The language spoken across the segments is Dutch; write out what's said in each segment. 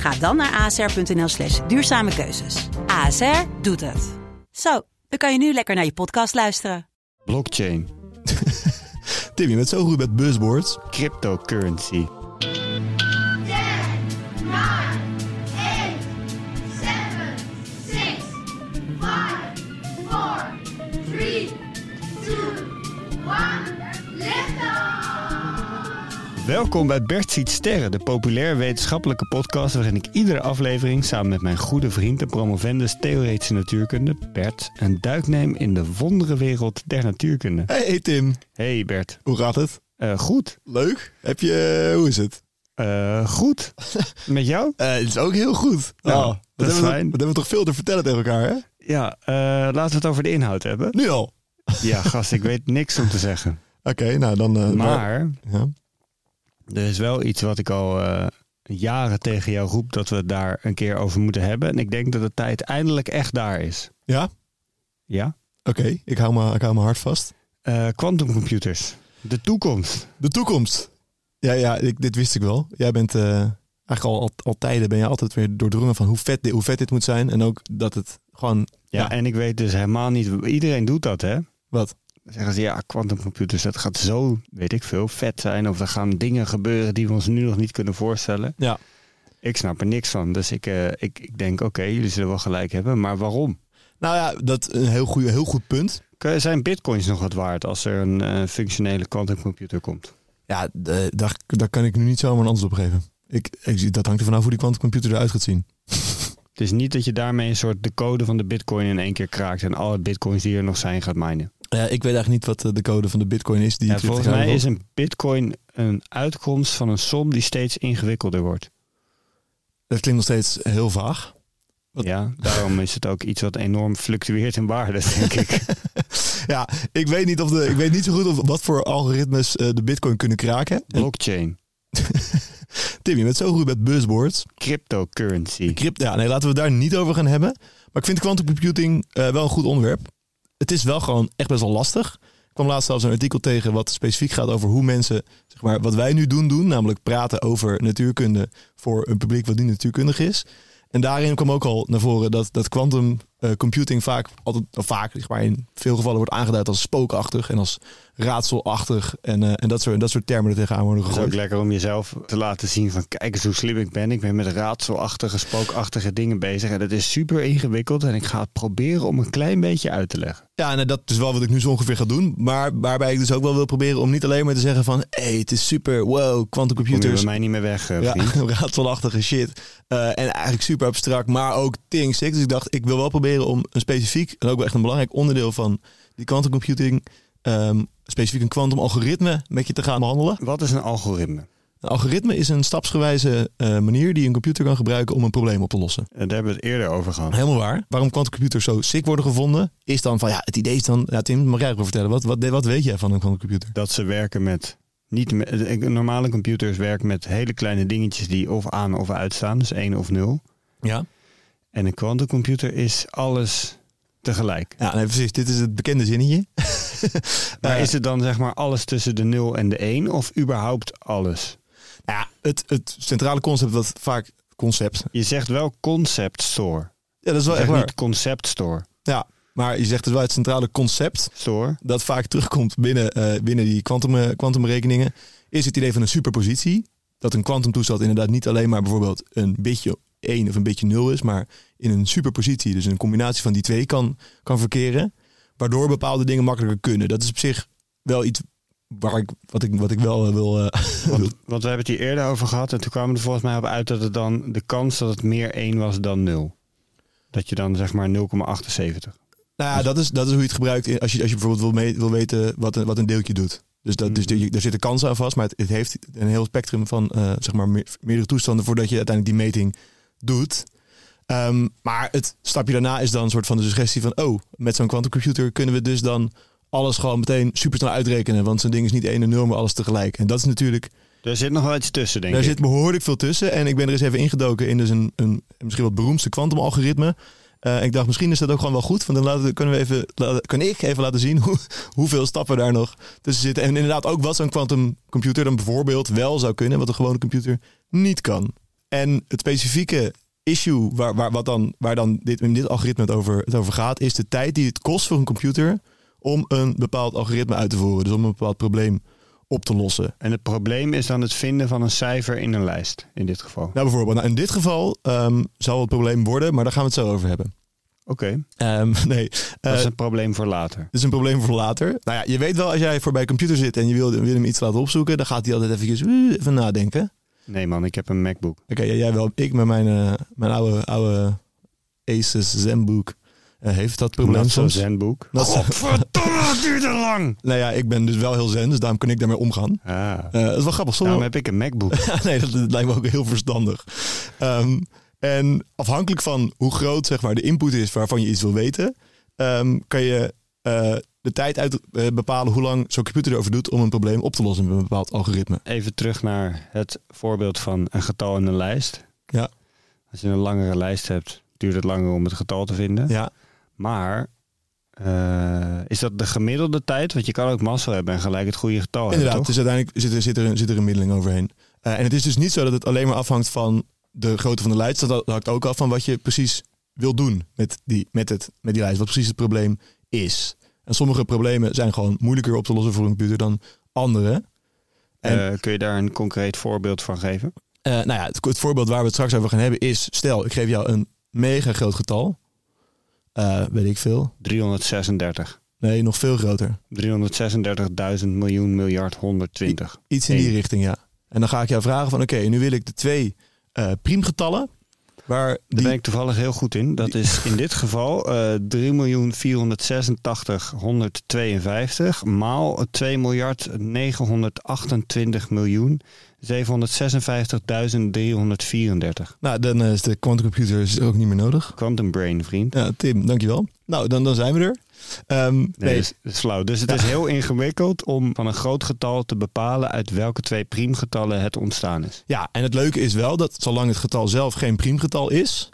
Ga dan naar asr.nl slash duurzame keuzes. ASR doet het. Zo, dan kan je nu lekker naar je podcast luisteren. Blockchain. Tim, je bent zo goed met buzzwords. Cryptocurrency. Welkom bij Bert ziet sterren, de populair wetenschappelijke podcast waarin ik iedere aflevering samen met mijn goede vriend en promovendus theoretische natuurkunde, Bert, een duik neem in de wonderenwereld der natuurkunde. Hey, Tim, Hey Bert, hoe gaat het? Eh, goed. Leuk. Heb je, hoe is het? Eh, goed. Met jou? Eh, het is ook heel goed. Nou, Oh, dat is hebben we, fijn. wat hebben we toch veel te vertellen tegen elkaar, hè? Ja, eh, laten we het over de inhoud hebben. Nu al. Ja, gast, ik weet niks om te zeggen. Oké, nou dan... eh, Maar Ja. Er is wel iets wat ik al eh, jaren tegen jou roep dat we het daar een keer over moeten hebben. En ik denk dat de tijd eindelijk echt daar is. Ja? Ja? Oké, ik hou me ik hou me hard vast. Eh, Quantumcomputers. De toekomst. De toekomst. Ja, ja, ik, dit wist ik wel. Jij bent eh, eigenlijk al, al, al tijden ben je altijd weer doordrongen van hoe vet, dit, hoe vet dit moet zijn. En ook dat het gewoon... Ja, Ja. en ik weet dus helemaal niet. Iedereen doet dat, hè? Wat? Dan zeggen ze ja, quantumcomputers, dat gaat zo, weet ik veel, vet zijn. Of er gaan dingen gebeuren die we ons nu nog niet kunnen voorstellen. Ja. Ik snap er niks van. Dus ik, eh, ik, ik denk, oké, jullie zullen wel gelijk hebben. Maar waarom? Nou ja, dat is een heel, goeie, heel goed punt. Zijn bitcoins nog wat waard als er een eh, functionele quantumcomputer komt? Ja, de- daar, daar kan ik nu niet zomaar een antwoord op geven. Ik, ik, dat hangt er vanaf hoe die quantumcomputer eruit gaat zien. Het is niet dat je daarmee een soort de code van de bitcoin in één keer kraakt en alle bitcoins die er nog zijn gaat minen. Ja, ik weet eigenlijk niet wat eh, de code van de bitcoin is. Die Ja, 20 volgens mij is een bitcoin een uitkomst van een som die steeds ingewikkelder wordt. Dat klinkt nog steeds heel vaag. Wat- Ja, daarom is het ook iets wat enorm fluctueert in waarde, denk ik. Ja, ik weet niet, of de, ik weet niet zo goed of, wat voor algoritmes eh, de bitcoin kunnen kraken. En, Blockchain, Tim, je bent zo goed met buzzwords. cryptocurrency. Crypto, ja, nee, laten we het daar niet over gaan hebben. Maar ik vind quantum computing eh, wel een goed onderwerp. Het is wel gewoon echt best wel lastig. Ik kwam laatst zelfs een artikel tegen wat specifiek gaat over hoe mensen, zeg maar, wat wij nu doen, doen. Namelijk praten over natuurkunde voor een publiek wat niet natuurkundig is. En daarin kwam ook al naar voren dat, dat quantum eh, computing vaak, altijd, of vaak, zeg maar, in veel gevallen wordt aangeduid als spookachtig en als raadselachtig. En, eh, en dat, soort, dat soort termen er tegenaan worden Het is ook gegooid. lekker om jezelf te laten zien van kijk eens hoe slim ik ben. Ik ben met raadselachtige, spookachtige dingen bezig. En dat is super ingewikkeld en ik ga het proberen om een klein beetje uit te leggen. Ja, en dat is wel wat ik nu zo ongeveer ga doen. Maar waarbij ik dus ook wel wil proberen om niet alleen maar te zeggen van... hey, het is super, wow, quantum Kom je computers. bij mij niet meer weg, eh, Ja, raadselachtige shit. Eh, en eigenlijk super abstract, maar ook things. Dus ik dacht, ik wil wel proberen om een specifiek... en ook wel echt een belangrijk onderdeel van die quantum ehm, specifiek een quantum algoritme met je te gaan behandelen. Wat is een algoritme? Een algoritme is een stapsgewijze eh, manier die een computer kan gebruiken om een probleem op te lossen. Eh, Daar hebben we het eerder over gehad. Helemaal waar. Waarom quantumcomputers zo sick worden gevonden, is dan van ja, het idee is dan. Ja, Tim, mag jij even vertellen? Wat, wat, wat weet jij van een quantumcomputer? dat ze werken met niet met, eh, normale computers werken met hele kleine dingetjes die of aan of uitstaan, dus 1 of 0. Ja. En een quantumcomputer is alles tegelijk. Ja, nee, precies. Dit is het bekende zinnetje. Maar Eh, is het dan zeg maar alles tussen de 0 en de 1 of überhaupt alles? Nou ja, het, het centrale concept wat vaak concept. Je zegt wel concept store. Ja, dat is wel echt waar. niet concept store. Ja, maar je zegt dus wel het centrale concept Store. dat vaak terugkomt binnen, eh, binnen die eh, kwantumberekeningen, is het idee van een superpositie. Dat een kwantumtoestand inderdaad niet alleen maar bijvoorbeeld een bitje 1 of een bitje 0 is, maar in een superpositie, dus een combinatie van die twee kan, kan verkeren. Waardoor bepaalde dingen makkelijker kunnen. Dat is op zich wel iets waar ik, wat, ik, wat ik wel eh, wil. eh, Want, want we hebben het hier eerder over gehad en toen kwamen er volgens mij op uit dat het dan de kans dat het meer 1 was dan 0. Dat je dan zeg maar 0,78. Nou ja, dat is, dat is hoe je het gebruikt als je, als je bijvoorbeeld wil, mee, wil weten wat een, wat een deeltje doet. Dus, dat, dus Mhm. je- er zitten kansen aan vast, maar het, het heeft een heel spectrum van eh, zeg maar me- meerdere toestanden voordat je uiteindelijk die meting doet. Ehm, maar het stapje daarna is dan een soort van de suggestie van... oh, met zo'n quantumcomputer kunnen we dus dan alles gewoon meteen supersnel uitrekenen. Want zo'n ding is niet 1 en 0, maar alles tegelijk. En dat is natuurlijk... Er zit nog wel iets tussen, denk Daar ik. zit behoorlijk veel tussen. En ik ben er eens even ingedoken in dus een, een misschien wat beroemdste kwantumalgoritme. Eh ik dacht, misschien is dat ook gewoon wel goed. Want dan laten, we- kunnen, we even, laten- kan ik even laten zien hoe, hoeveel stappen daar nog tussen zitten. En inderdaad ook wat zo'n quantumcomputer dan bijvoorbeeld wel zou kunnen. Wat een gewone computer niet kan. En het specifieke issue waar, waar, wat dan, waar dan dit, in dit algoritme het over, het over gaat... is de tijd die het kost voor een computer om een bepaald algoritme uit te voeren. Dus om een bepaald probleem op te lossen. En het probleem is dan het vinden van een cijfer in een lijst, in dit geval. Nou, bijvoorbeeld, nou, in dit geval ehm, zal het probleem worden, maar daar gaan we het zo over hebben. Oké, Ehm, nee, dat eh, is een probleem voor later. dit is een probleem voor later. Nou ja, je weet wel, als jij voorbij een computer zit en je wil, wil hem iets laten opzoeken, dan gaat hij altijd eventjes eh, even nadenken. Nee man, ik heb een MacBook. Oké, ja, jij wel. Ik met mijn, eh, mijn oude, oude Asus Zenbook eh, heeft dat probleem Not so soms. so- Godverdomme, dat lang! Nou ja, ik ben dus wel heel zen, dus daarom kan ik daarmee omgaan. Ah, Eh, dat is wel grappig. Soms, daarom heb ik een MacBook. nee, dat, dat lijkt me ook heel verstandig. Ehm, en afhankelijk van hoe groot zeg maar, de input is waarvan je iets wil weten, ehm, kan je eh, de tijd uit eh, bepalen hoe lang zo'n computer erover doet om een probleem op te lossen met een bepaald algoritme. Even terug naar het voorbeeld van een getal in een lijst. Ja. Als je een langere lijst hebt, duurt het langer om het getal te vinden. Ja, Maar eh, is dat de gemiddelde tijd? Want je kan ook mazzel hebben en gelijk het goede getal inderdaad. hebben, Dus uiteindelijk zit er, zit, er een, zit er een middeling overheen. En het is dus niet zo dat het alleen maar afhangt van de grootte van de lijst. Dat hangt ook af van wat je precies wil doen met die, met het, met die lijst. Wat precies het probleem is. En sommige problemen zijn gewoon moeilijker op te lossen voor een computer dan andere. En- Eh, kun je daar een concreet voorbeeld van geven? Eh, nou ja, het, het voorbeeld waar we het straks over gaan hebben is... stel, ik geef jou een mega groot getal. Eh, weet ik veel. 336. Nee, nog veel groter. 336.000 miljoen miljard 120. Iets in die richting, ja. En dan ga ik jou vragen van... oké, nu wil ik de twee priemgetallen... waar Daar die... ben ik toevallig heel goed in. Dat is in dit geval eh 3.486.152 maal 2 miljard 928 miljoen 756.334. Nou, dan eh, is de quantumcomputer ook niet meer nodig. Quantum brain, vriend. Ja, Tim, dankjewel. Nou, dan, dan zijn we er. Ehm, Nee, nee, Dat, is, dat is flauw. Dus het is heel ingewikkeld om van een groot getal te bepalen uit welke twee priemgetallen het ontstaan is. Ja, en het leuke is wel dat zolang het getal zelf geen priemgetal is...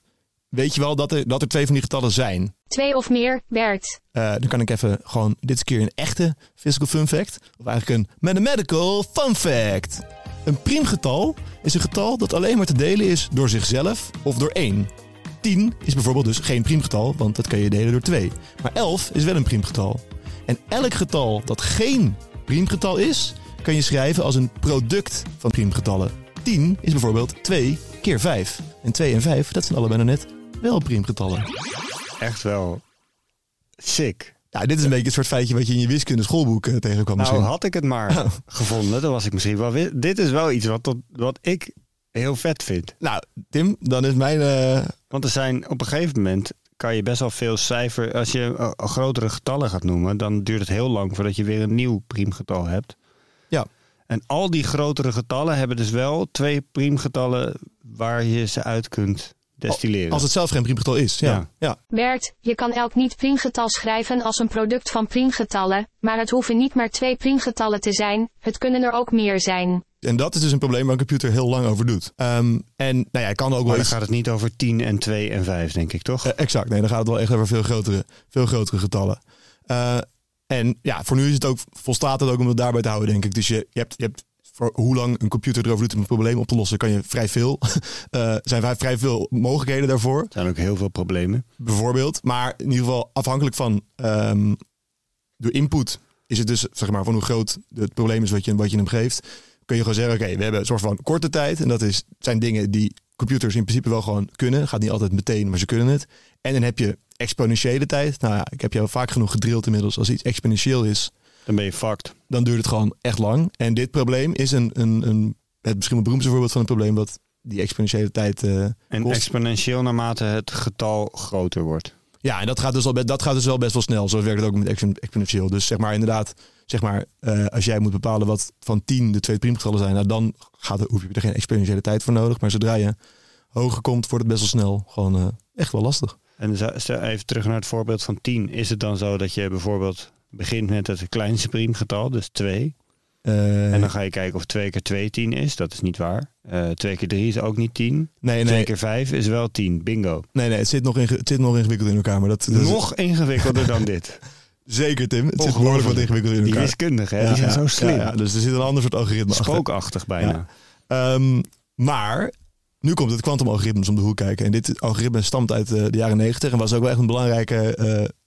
weet je wel dat er, dat er twee van die getallen zijn. Twee of meer, Bert. Eh, dan kan ik even gewoon dit keer een echte physical fun fact. Of eigenlijk een mathematical fun fact. Een priemgetal is een getal dat alleen maar te delen is door zichzelf of door 1. 10 is bijvoorbeeld dus geen priemgetal, want dat kan je delen door 2. Maar 11 is wel een priemgetal. En elk getal dat geen priemgetal is, kan je schrijven als een product van priemgetallen. 10 is bijvoorbeeld 2 keer 5. En 2 en 5, dat zijn allebei net wel priemgetallen. Echt wel sick. Ja, dit is een beetje het soort feitje wat je in je wiskunde schoolboek eh, tegenkwam Nou, misschien. had ik het maar gevonden, dan was ik misschien wel. Dit is wel iets wat, tot, wat ik heel vet vind. Nou, Tim, dan is mijn... eh, Want er zijn op een gegeven moment kan je best wel veel cijfer. Als je eh, grotere getallen gaat noemen, dan duurt het heel lang voordat je weer een nieuw priemgetal hebt. Ja. En al die grotere getallen hebben dus wel twee priemgetallen waar je ze uit kunt destilleren. als het zelf geen priemgetal is. Ja. Ja. ja. Bert, je kan elk niet-priemgetal schrijven als een product van priemgetallen, maar het hoeven niet maar twee priemgetallen te zijn, het kunnen er ook meer zijn. En dat is dus een probleem waar een computer heel lang over doet. Ehm, en nou ja, ik kan ook maar wel dan gaat het niet over 10 en 2 en 5, denk ik toch? Eh, exact, nee, dan gaat het wel echt over veel grotere, veel grotere getallen. Eh, en ja, voor nu is het ook, volstaat het ook om het daarbij te houden, denk ik. Dus je, je, hebt, je hebt voor hoe lang een computer erover doet om een probleem op te lossen, kan je vrij veel. eh zijn vrij, vrij veel mogelijkheden daarvoor. Er zijn ook heel veel problemen. bijvoorbeeld. Maar in ieder geval afhankelijk van ehm, de input is het dus zeg maar van hoe groot het probleem is wat je, wat je hem geeft. Kun je gewoon zeggen, oké, we hebben een soort van korte tijd. En dat is, zijn dingen die computers in principe wel gewoon kunnen. Gaat niet altijd meteen, maar ze kunnen het. En dan heb je exponentiële tijd. Nou ja, ik heb jou vaak genoeg gedrild inmiddels. Als iets exponentieel is, Dan ben je fucked. dan duurt het gewoon echt lang. En dit probleem is een, een, een, het misschien beroemdste voorbeeld van een probleem wat die exponentiële tijd eh, En kost. exponentieel naarmate het getal groter wordt. Ja, en dat gaat, dus al, dat gaat dus wel best wel snel. Zo werkt het ook met expo- exponentieel. Dus zeg maar inderdaad, zeg maar, eh, als jij moet bepalen wat van 10 de twee priemgetallen zijn, nou, dan gaat er, hoef je er geen exponentiële tijd voor nodig. Maar zodra je hoger komt, wordt het best wel snel gewoon eh, echt wel lastig. En even terug naar het voorbeeld van 10. Is het dan zo dat je bijvoorbeeld begint met het kleinste priemgetal, dus 2. Eh, En dan ga je kijken of 2 keer 2 10 is. Dat is niet waar. Eh 2 keer 3 is ook niet 10. nee, 2 nee, keer 5 is wel 10. Bingo. nee, nee het, zit nog het zit nog ingewikkeld in elkaar. Maar dat, dat is- Nog ingewikkelder dan dit. zeker, Tim. Het zit behoorlijk wat ingewikkeld in Die elkaar. wiskundigen, hè, Ja, die zijn ja, zo slim. ja, dus er zit een ander soort algoritme achter. Spookachtig bijna. Ehm, maar nu komt het kwantumalgoritmes om de hoek kijken. En dit algoritme stamt uit eh, de jaren negentig en was ook wel echt een belangrijke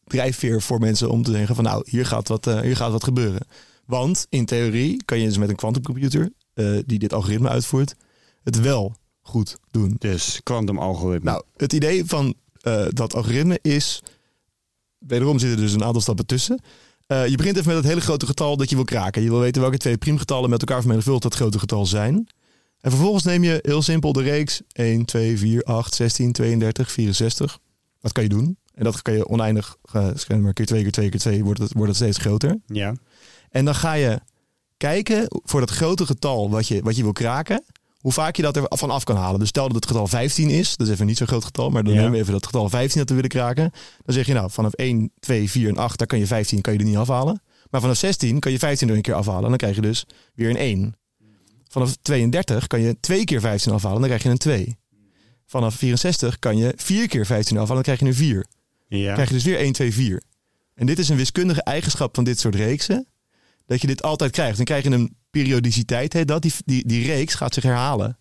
drijfveer voor mensen om te zeggen van nou, hier gaat wat, eh, hier gaat wat gebeuren. Want in theorie kan je dus met een kwantumcomputer eh, die dit algoritme uitvoert, het wel goed doen. Dus kwantumalgoritme. Nou, het idee van eh, dat algoritme is. Wederom zitten dus een aantal stappen tussen. Je begint even met het hele grote getal dat je wil kraken. Je wil weten welke twee priemgetallen met elkaar vermenigvuldigd dat grote getal zijn. En vervolgens neem je heel simpel de reeks 1, 2, 4, 8, 16, 32, 64. Dat kan je doen. En dat kan je oneindig, uh, maar keer 2 keer 2 keer 2 wordt het, wordt het steeds groter. ja. En dan ga je kijken voor dat grote getal wat je, wat je wil kraken, hoe vaak je dat er van af kan halen. Dus stel dat het getal 15 is, dat is even niet zo'n groot getal, maar dan Ja. nemen we even dat getal 15 dat we willen kraken. Dan zeg je nou, vanaf 1, 2, 4 en 8, daar kan je 15 kan je er niet afhalen. Maar vanaf 16 kan je 15 er een keer afhalen, dan krijg je dus weer een 1. Vanaf 32 kan je twee keer 15 afhalen, dan krijg je een 2. Vanaf 64 kan je vier keer 15 afhalen, dan krijg je een 4 Ja. krijg je dus weer 1, 2, 4. En dit is een wiskundige eigenschap van dit soort reeksen. Dat je dit altijd krijgt. Dan krijg je een periodiciteit, heet dat. Die, die, die reeks gaat zich herhalen.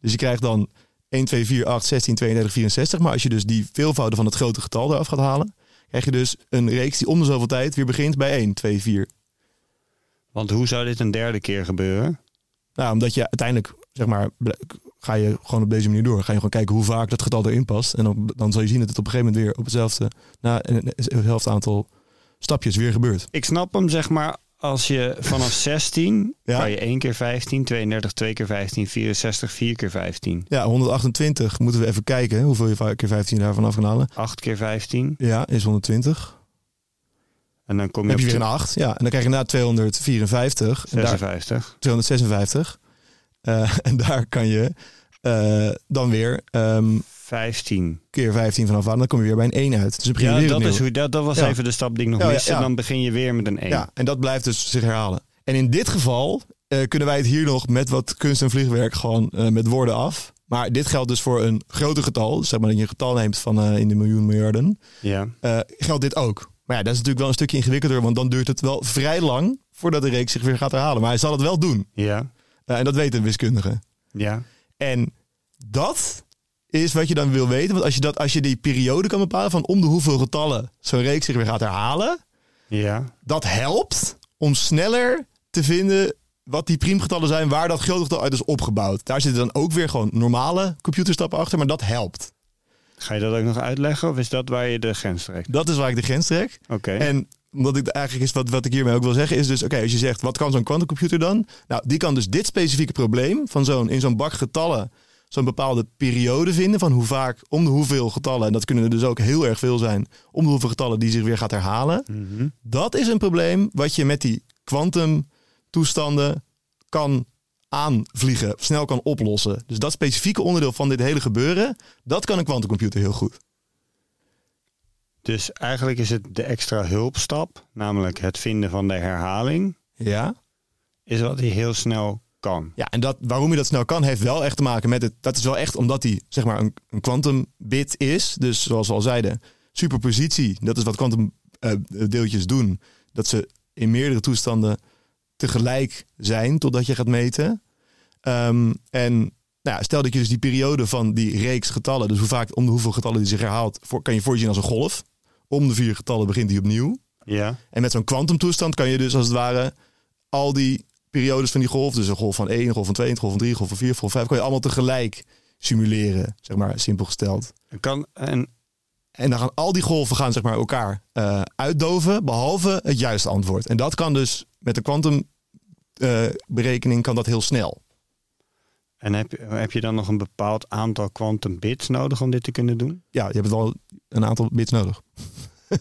Dus je krijgt dan 1, 2, 4, 8, 16, 32, 64. Maar als je dus die veelvouden van het grote getal eraf gaat halen... krijg je dus een reeks die om de zoveel tijd weer begint bij 1, 2, 4. Want hoe zou dit een derde keer gebeuren? Nou, omdat je uiteindelijk, zeg maar, ga je gewoon op deze manier door. Ga je gewoon kijken hoe vaak dat getal erin past. En dan, dan zal je zien dat het op een gegeven moment weer op hetzelfde, na een- hetzelfde aantal stapjes weer gebeurt. Ik snap hem, zeg maar, als je vanaf 16 Ja. kan je 1 keer 15, 32, 2 keer 15, 64, 4 keer 15, Ja, 128 moeten we even kijken hoeveel je keer 15 daarvan af kan halen. 8 keer 15. Ja, is 120. En dan kom Dan je heb je op weer een 8. Ja, en dan krijg je na 254. En daar, 56. 256. Eh, en daar kan je eh, dan weer ehm, 15. keer 15 vanaf halen. Dan kom je weer bij een 1 uit. Dus begin je Ja, weer dat, opnieuw. is hoe, dat, dat was Ja. even de stap die ik nog Ja, miste. ja. Dan begin je weer met een 1. Ja, en dat blijft dus zich herhalen. En in dit geval eh, kunnen wij het hier nog met wat kunst en vliegwerk gewoon met woorden af. Maar dit geldt dus voor een groter getal. Zeg maar dat je een getal neemt van in de miljoen miljarden. Ja. geldt dit ook. Maar ja, dat is natuurlijk wel een stukje ingewikkelder, want dan duurt het wel vrij lang voordat de reeks zich weer gaat herhalen. Maar hij zal het wel doen. Ja. Eh, en dat weten wiskundigen. Ja. En dat is wat je dan wil weten. Want als je, dat, als je die periode kan bepalen van om de hoeveel getallen zo'n reeks zich weer gaat herhalen, Ja. dat helpt om sneller te vinden wat die priemgetallen zijn waar dat grote getal uit is opgebouwd. Daar zitten dan ook weer gewoon normale computerstappen achter, maar dat helpt. Ga je dat ook nog uitleggen of is dat waar je de grens trekt? Dat is waar ik de grens trek. Oké. En omdat ik eigenlijk is wat, wat ik hiermee ook wil zeggen, is dus: oké, als je zegt wat kan zo'n quantumcomputer dan? Nou, die kan dus dit specifieke probleem van zo'n in zo'n bak getallen zo'n bepaalde periode vinden van hoe vaak om de hoeveel getallen, en dat kunnen er dus ook heel erg veel zijn, om de hoeveel getallen die zich weer gaat herhalen. Mhm. Dat is een probleem wat je met die kwantumtoestanden kan aanvliegen, snel kan oplossen. Dus dat specifieke onderdeel van dit hele gebeuren, dat kan een kwantumcomputer heel goed. Dus eigenlijk is het de extra hulpstap, namelijk het vinden van de herhaling, Ja. is wat hij heel snel kan. Ja, en dat, waarom je dat snel kan, heeft wel echt te maken met het. Dat is wel echt omdat hij zeg maar een, een quantum bit is. Dus zoals we al zeiden, superpositie, dat is wat quantum eh, deeltjes doen. Dat ze in meerdere toestanden tegelijk zijn totdat je gaat meten. Ehm, en nou ja, stel dat je dus die periode van die reeks getallen, dus hoe vaak om de hoeveel getallen die zich herhaalt, voor, kan je voorzien als een golf. Om de vier getallen begint die opnieuw. Ja. En met zo'n kwantumtoestand kan je dus als het ware al die periodes van die golf, dus een golf van 1, een golf van 2, een golf van 3, een golf van 4, een golf van 5, kan je allemaal tegelijk simuleren, zeg maar, simpel gesteld. Kan, en En dan gaan al die golven gaan, zeg maar, elkaar eh, uitdoven, behalve het juiste antwoord. En dat kan dus met de kwantumberekening kan dat heel snel. en heb, je- heb je dan nog een bepaald aantal quantum bits nodig om dit te kunnen doen? Ja, je hebt wel een aantal bits nodig.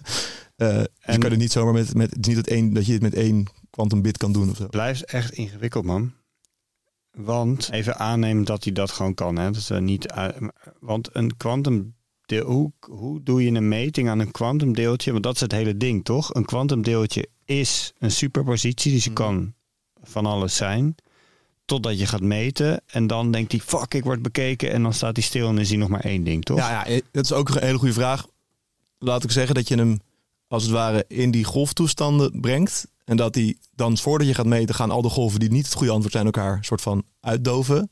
Eh, Je En- kan het niet zomaar met, met het is niet dat, één, dat je het met één quantum bit kan doen of zo. Blijft echt ingewikkeld, man. Want even aannemen dat hij dat gewoon kan. Hè? Dat is, eh, niet, eh, want een quantum de, hoe, hoe doe je een meting aan een kwantumdeeltje? Want dat is het hele ding, toch? Een kwantumdeeltje is een superpositie, dus je Mhm. kan van alles zijn. Totdat je gaat meten en dan denkt hij, fuck, ik word bekeken. En dan staat hij stil en is hij nog maar één ding, toch? Ja, ja, dat is ook een hele goede vraag. Laat ik zeggen dat je hem als het ware in die golftoestanden brengt. En dat die dan voordat je gaat meten, gaan al de golven die niet het goede antwoord zijn, elkaar soort van uitdoven.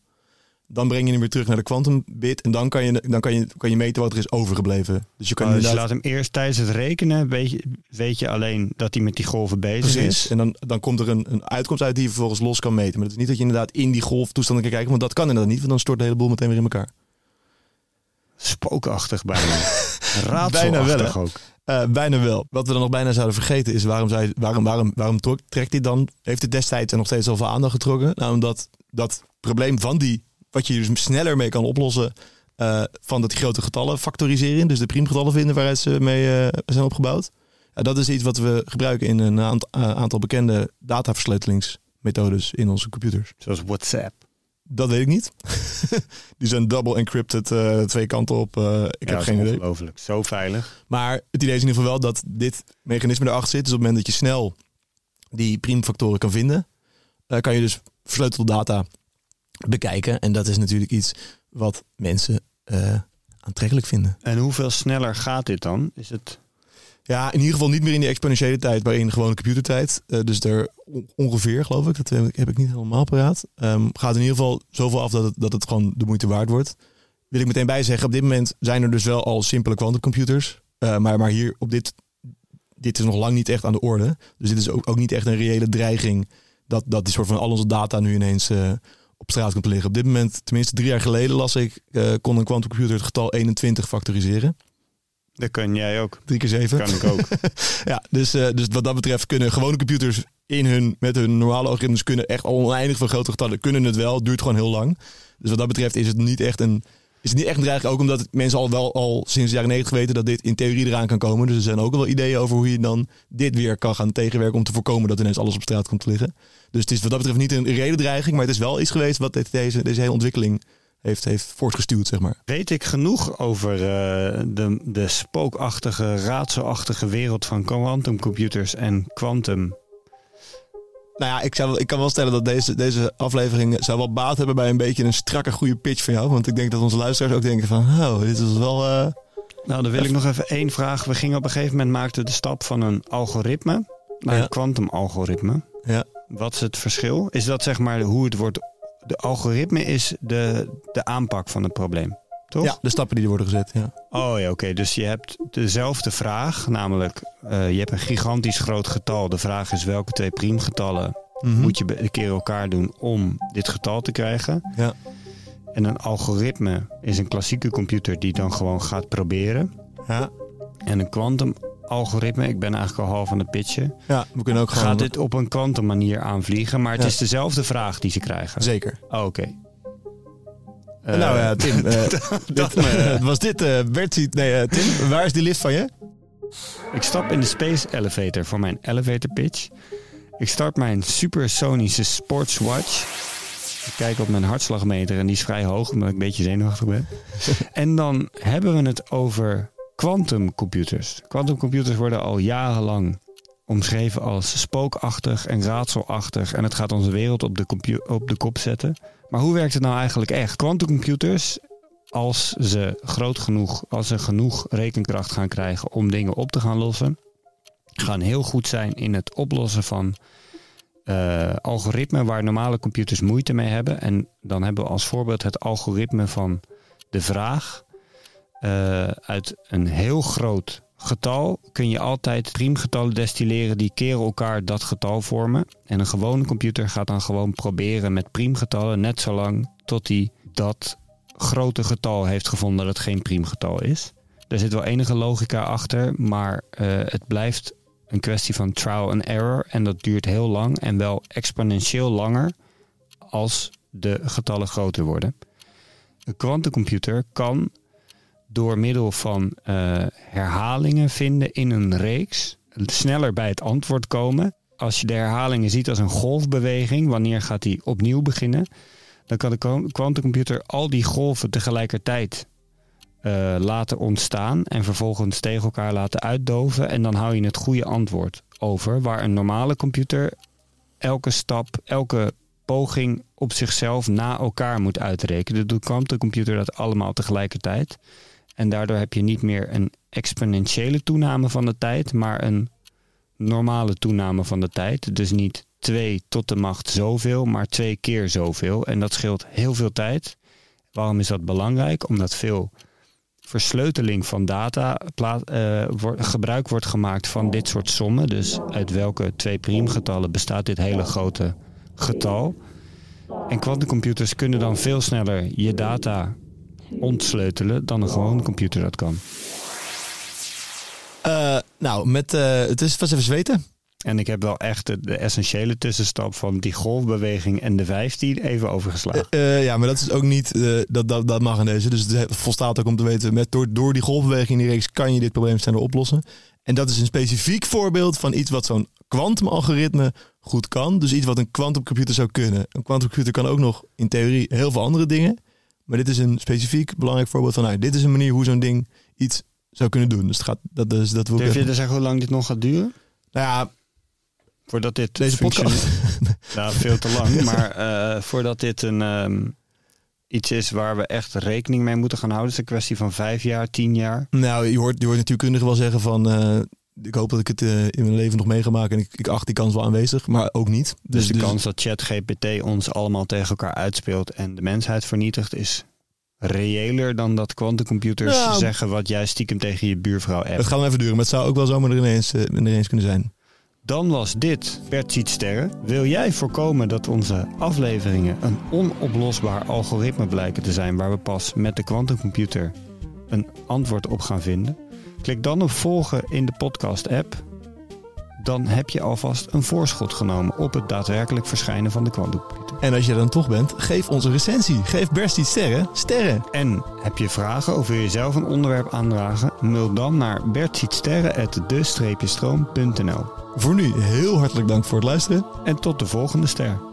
Dan breng je hem weer terug naar de kwantumbit. En dan kan je, dan kan je, kan je meten wat er is overgebleven. Dus je kan Oh, dus inderdaad... laat hem eerst tijdens het rekenen, weet je, weet je alleen dat hij met die golven bezig Precies. is. En dan, dan komt er een, een uitkomst uit die je vervolgens los kan meten. Maar het is niet dat je inderdaad in die golftoestanden kan kijken. Want dat kan inderdaad niet. Want dan stort de hele boel meteen weer in elkaar. Spookachtig bijna. Raadselachtig Bijna wel, hè? ook. Eh, bijna wel. Wat we dan nog bijna zouden vergeten is waarom, zij, waarom, waarom, waarom trok- trekt dit dan? Heeft het destijds en nog steeds zoveel aandacht getrokken? Nou, omdat dat probleem van die, wat je dus sneller mee kan oplossen, eh, van dat die grote getallen factoriseren, dus de priemgetallen vinden waaruit ze mee eh, zijn opgebouwd. Ja, dat is iets wat we gebruiken in een aant- aantal bekende dataversleutelingsmethodes in onze computers. Zoals WhatsApp. Dat weet ik niet. die zijn double encrypted, eh, twee kanten op. eh, ik heb geen idee. Ongelooflijk. Zo veilig. Maar het idee is in ieder geval wel dat dit mechanisme erachter zit. Dus op het moment dat je snel die priemfactoren kan vinden, eh, kan je dus versleutelde data bekijken. En dat is natuurlijk iets wat mensen aantrekkelijk vinden. En hoeveel sneller gaat dit dan? Is het... Ja, in ieder geval niet meer in die exponentiële tijd, maar in gewone computertijd. Eh, dus er on- ongeveer, geloof ik, dat heb ik, niet helemaal paraat. Ehm, gaat in ieder geval zoveel af dat het, dat het gewoon de moeite waard wordt. Wil ik meteen bij zeggen, op dit moment zijn er dus wel al simpele quantumcomputers. Eh, maar, maar hier op dit, dit is nog lang niet echt aan de orde. Dus dit is ook, ook niet echt een reële dreiging dat, dat die soort van al onze data nu ineens eh, op straat komt liggen. Op dit moment, tenminste drie jaar geleden las ik, kon een quantumcomputer het getal 21 factoriseren. Dat kan jij ook. Drie keer zeven. Kan ik ook. Ja, dus, eh, dus wat dat betreft kunnen gewone computers in hun, met hun normale algoritmes kunnen echt oneindig veel grote getallen. Kunnen het wel, het duurt gewoon heel lang. Dus wat dat betreft is het niet echt een, is het niet echt een dreiging. Ook omdat mensen al wel al sinds de jaren 90 weten dat dit in theorie eraan kan komen. Dus er zijn ook wel ideeën over hoe je dan dit weer kan gaan tegenwerken om te voorkomen dat ineens alles op straat komt te liggen. Dus het is wat dat betreft niet een reële dreiging, maar het is wel iets geweest wat deze, deze hele ontwikkeling heeft, heeft voortgestuwd, zeg maar. Weet ik genoeg over eh, de, de spookachtige, raadselachtige wereld van quantumcomputers en quantum? Nou ja, ik, zou, ik kan wel stellen dat deze, deze aflevering zou wel baat hebben bij een beetje een strakke goede pitch van jou. Want ik denk dat onze luisteraars ook denken van, oh, dit is wel... eh, Nou, dan wil ik nog even één vraag. We gingen op een gegeven moment maakten de stap van een algoritme naar Ja. een kwantumalgoritme. ja. Wat is het verschil? Is dat zeg maar hoe het wordt? De algoritme is de, de aanpak van het probleem, toch? ja, de stappen die er worden gezet, ja. Oh ja, oké. Dus je hebt dezelfde vraag, namelijk eh, je hebt een gigantisch groot getal. De vraag is welke twee priemgetallen Mhm. moet je een keer elkaar doen om dit getal te krijgen. Ja. En een algoritme is een klassieke computer die dan gewoon gaat proberen. Ja. En een kwantumalgoritme, ik ben eigenlijk al half aan het pitchen, ja, we kunnen ook gewoon... gaat dit op een kwantum manier aanvliegen. Maar het Ja. is dezelfde vraag die ze krijgen. Zeker. Oh, oké. Eh, nou ja, Tim, eh, dit, eh, was dit Bertie... Nee, eh, Tim, waar is die lift van je? Ik stap in de Space Elevator voor mijn elevator pitch. Ik start mijn supersonische sportswatch. Ik kijk op mijn hartslagmeter en die is vrij hoog omdat ik een beetje zenuwachtig ben. en dan hebben we het over quantumcomputers. Quantumcomputers worden al jarenlang omschreven als spookachtig en raadselachtig. En het gaat onze wereld op de, op de kop zetten. Maar hoe werkt het nou eigenlijk echt? Quantumcomputers, als ze groot genoeg, als ze genoeg rekenkracht gaan krijgen om dingen op te gaan lossen, gaan heel goed zijn in het oplossen van eh, algoritmen waar normale computers moeite mee hebben. En dan hebben we als voorbeeld het algoritme van de vraag. Eh, uit een heel groot getal kun je altijd priemgetallen destilleren die keren elkaar dat getal vormen. En een gewone computer gaat dan gewoon proberen met priemgetallen net zo lang tot hij dat grote getal heeft gevonden dat het geen priemgetal is. Er zit wel enige logica achter, maar eh, het blijft een kwestie van trial and error. En dat duurt heel lang en wel exponentieel langer als de getallen groter worden. Een kwantumcomputer kan door middel van eh, herhalingen vinden in een reeks sneller bij het antwoord komen. Als je de herhalingen ziet als een golfbeweging, wanneer gaat die opnieuw beginnen, dan kan de kwantumcomputer al die golven tegelijkertijd eh, laten ontstaan en vervolgens tegen elkaar laten uitdoven. En dan hou je het goede antwoord over. Waar een normale computer elke stap, elke poging op zichzelf na elkaar moet uitrekenen. Doet kwantumcomputer dat allemaal tegelijkertijd. En daardoor heb je niet meer een exponentiële toename van de tijd, maar een normale toename van de tijd. Dus niet 2 tot de macht zoveel, maar twee keer zoveel. En dat scheelt heel veel tijd. Waarom is dat belangrijk? Omdat veel versleuteling van data eh, gebruik wordt gemaakt van dit soort sommen. Dus uit welke twee priemgetallen bestaat dit hele grote getal. En kwantumcomputers kunnen dan veel sneller je data ontsleutelen dan een gewone computer dat kan. Eh, nou, met, eh, het is was even zweten. En ik heb wel echt de, de essentiële tussenstap van die golfbeweging en de 15 even overgeslagen. Eh, ja, maar dat is ook niet, dat, dat, dat mag in deze. Dus het volstaat ook om te weten, met, door, door die golfbeweging in die reeks kan je dit probleem sneller oplossen. En dat is een specifiek voorbeeld van iets wat zo'n kwantumalgoritme goed kan. Dus iets wat een kwantumcomputer zou kunnen. Een kwantumcomputer kan ook nog in theorie heel veel andere dingen. Maar dit is een specifiek belangrijk voorbeeld van, nou, dit is een manier hoe zo'n ding iets zou kunnen doen. Dus het gaat, dat, is, dat wil Durf je te zeggen hoe lang dit nog gaat duren? Nou ja, Voordat dit deze podcast. Nou, veel te lang. Maar eh, voordat dit een, ehm, iets is waar we echt rekening mee moeten gaan houden. is het een kwestie van vijf jaar, tien jaar. Nou, je hoort, je hoort natuurkundigen wel zeggen van... eh, ik hoop dat ik het eh, in mijn leven nog mee ga maken. En ik, ik acht die kans wel aanwezig, maar ook niet. Dus, de kans dat ChatGPT ons allemaal tegen elkaar uitspeelt en de mensheid vernietigt is reëler dan dat kwantumcomputers Nou. zeggen wat jij stiekem tegen je buurvrouw Het appt. gaat wel even duren, maar het zou ook wel zomaar er ineens, eh, ineens kunnen zijn. Dan was dit Bert ziet sterren. Wil jij voorkomen dat onze afleveringen een onoplosbaar algoritme blijken te zijn waar we pas met de kwantumcomputer een antwoord op gaan vinden? Klik dan op volgen in de podcast app. Dan heb je alvast een voorschot genomen op het daadwerkelijk verschijnen van de kwantumcomputer. En als je er dan toch bent, geef ons een recensie. Geef Bert die sterren. Sterren. En heb je vragen of wil je zelf een onderwerp aandragen? Mail dan naar bertzietsterren.de-stroom.nl Voor nu heel hartelijk dank voor het luisteren. En tot de volgende ster.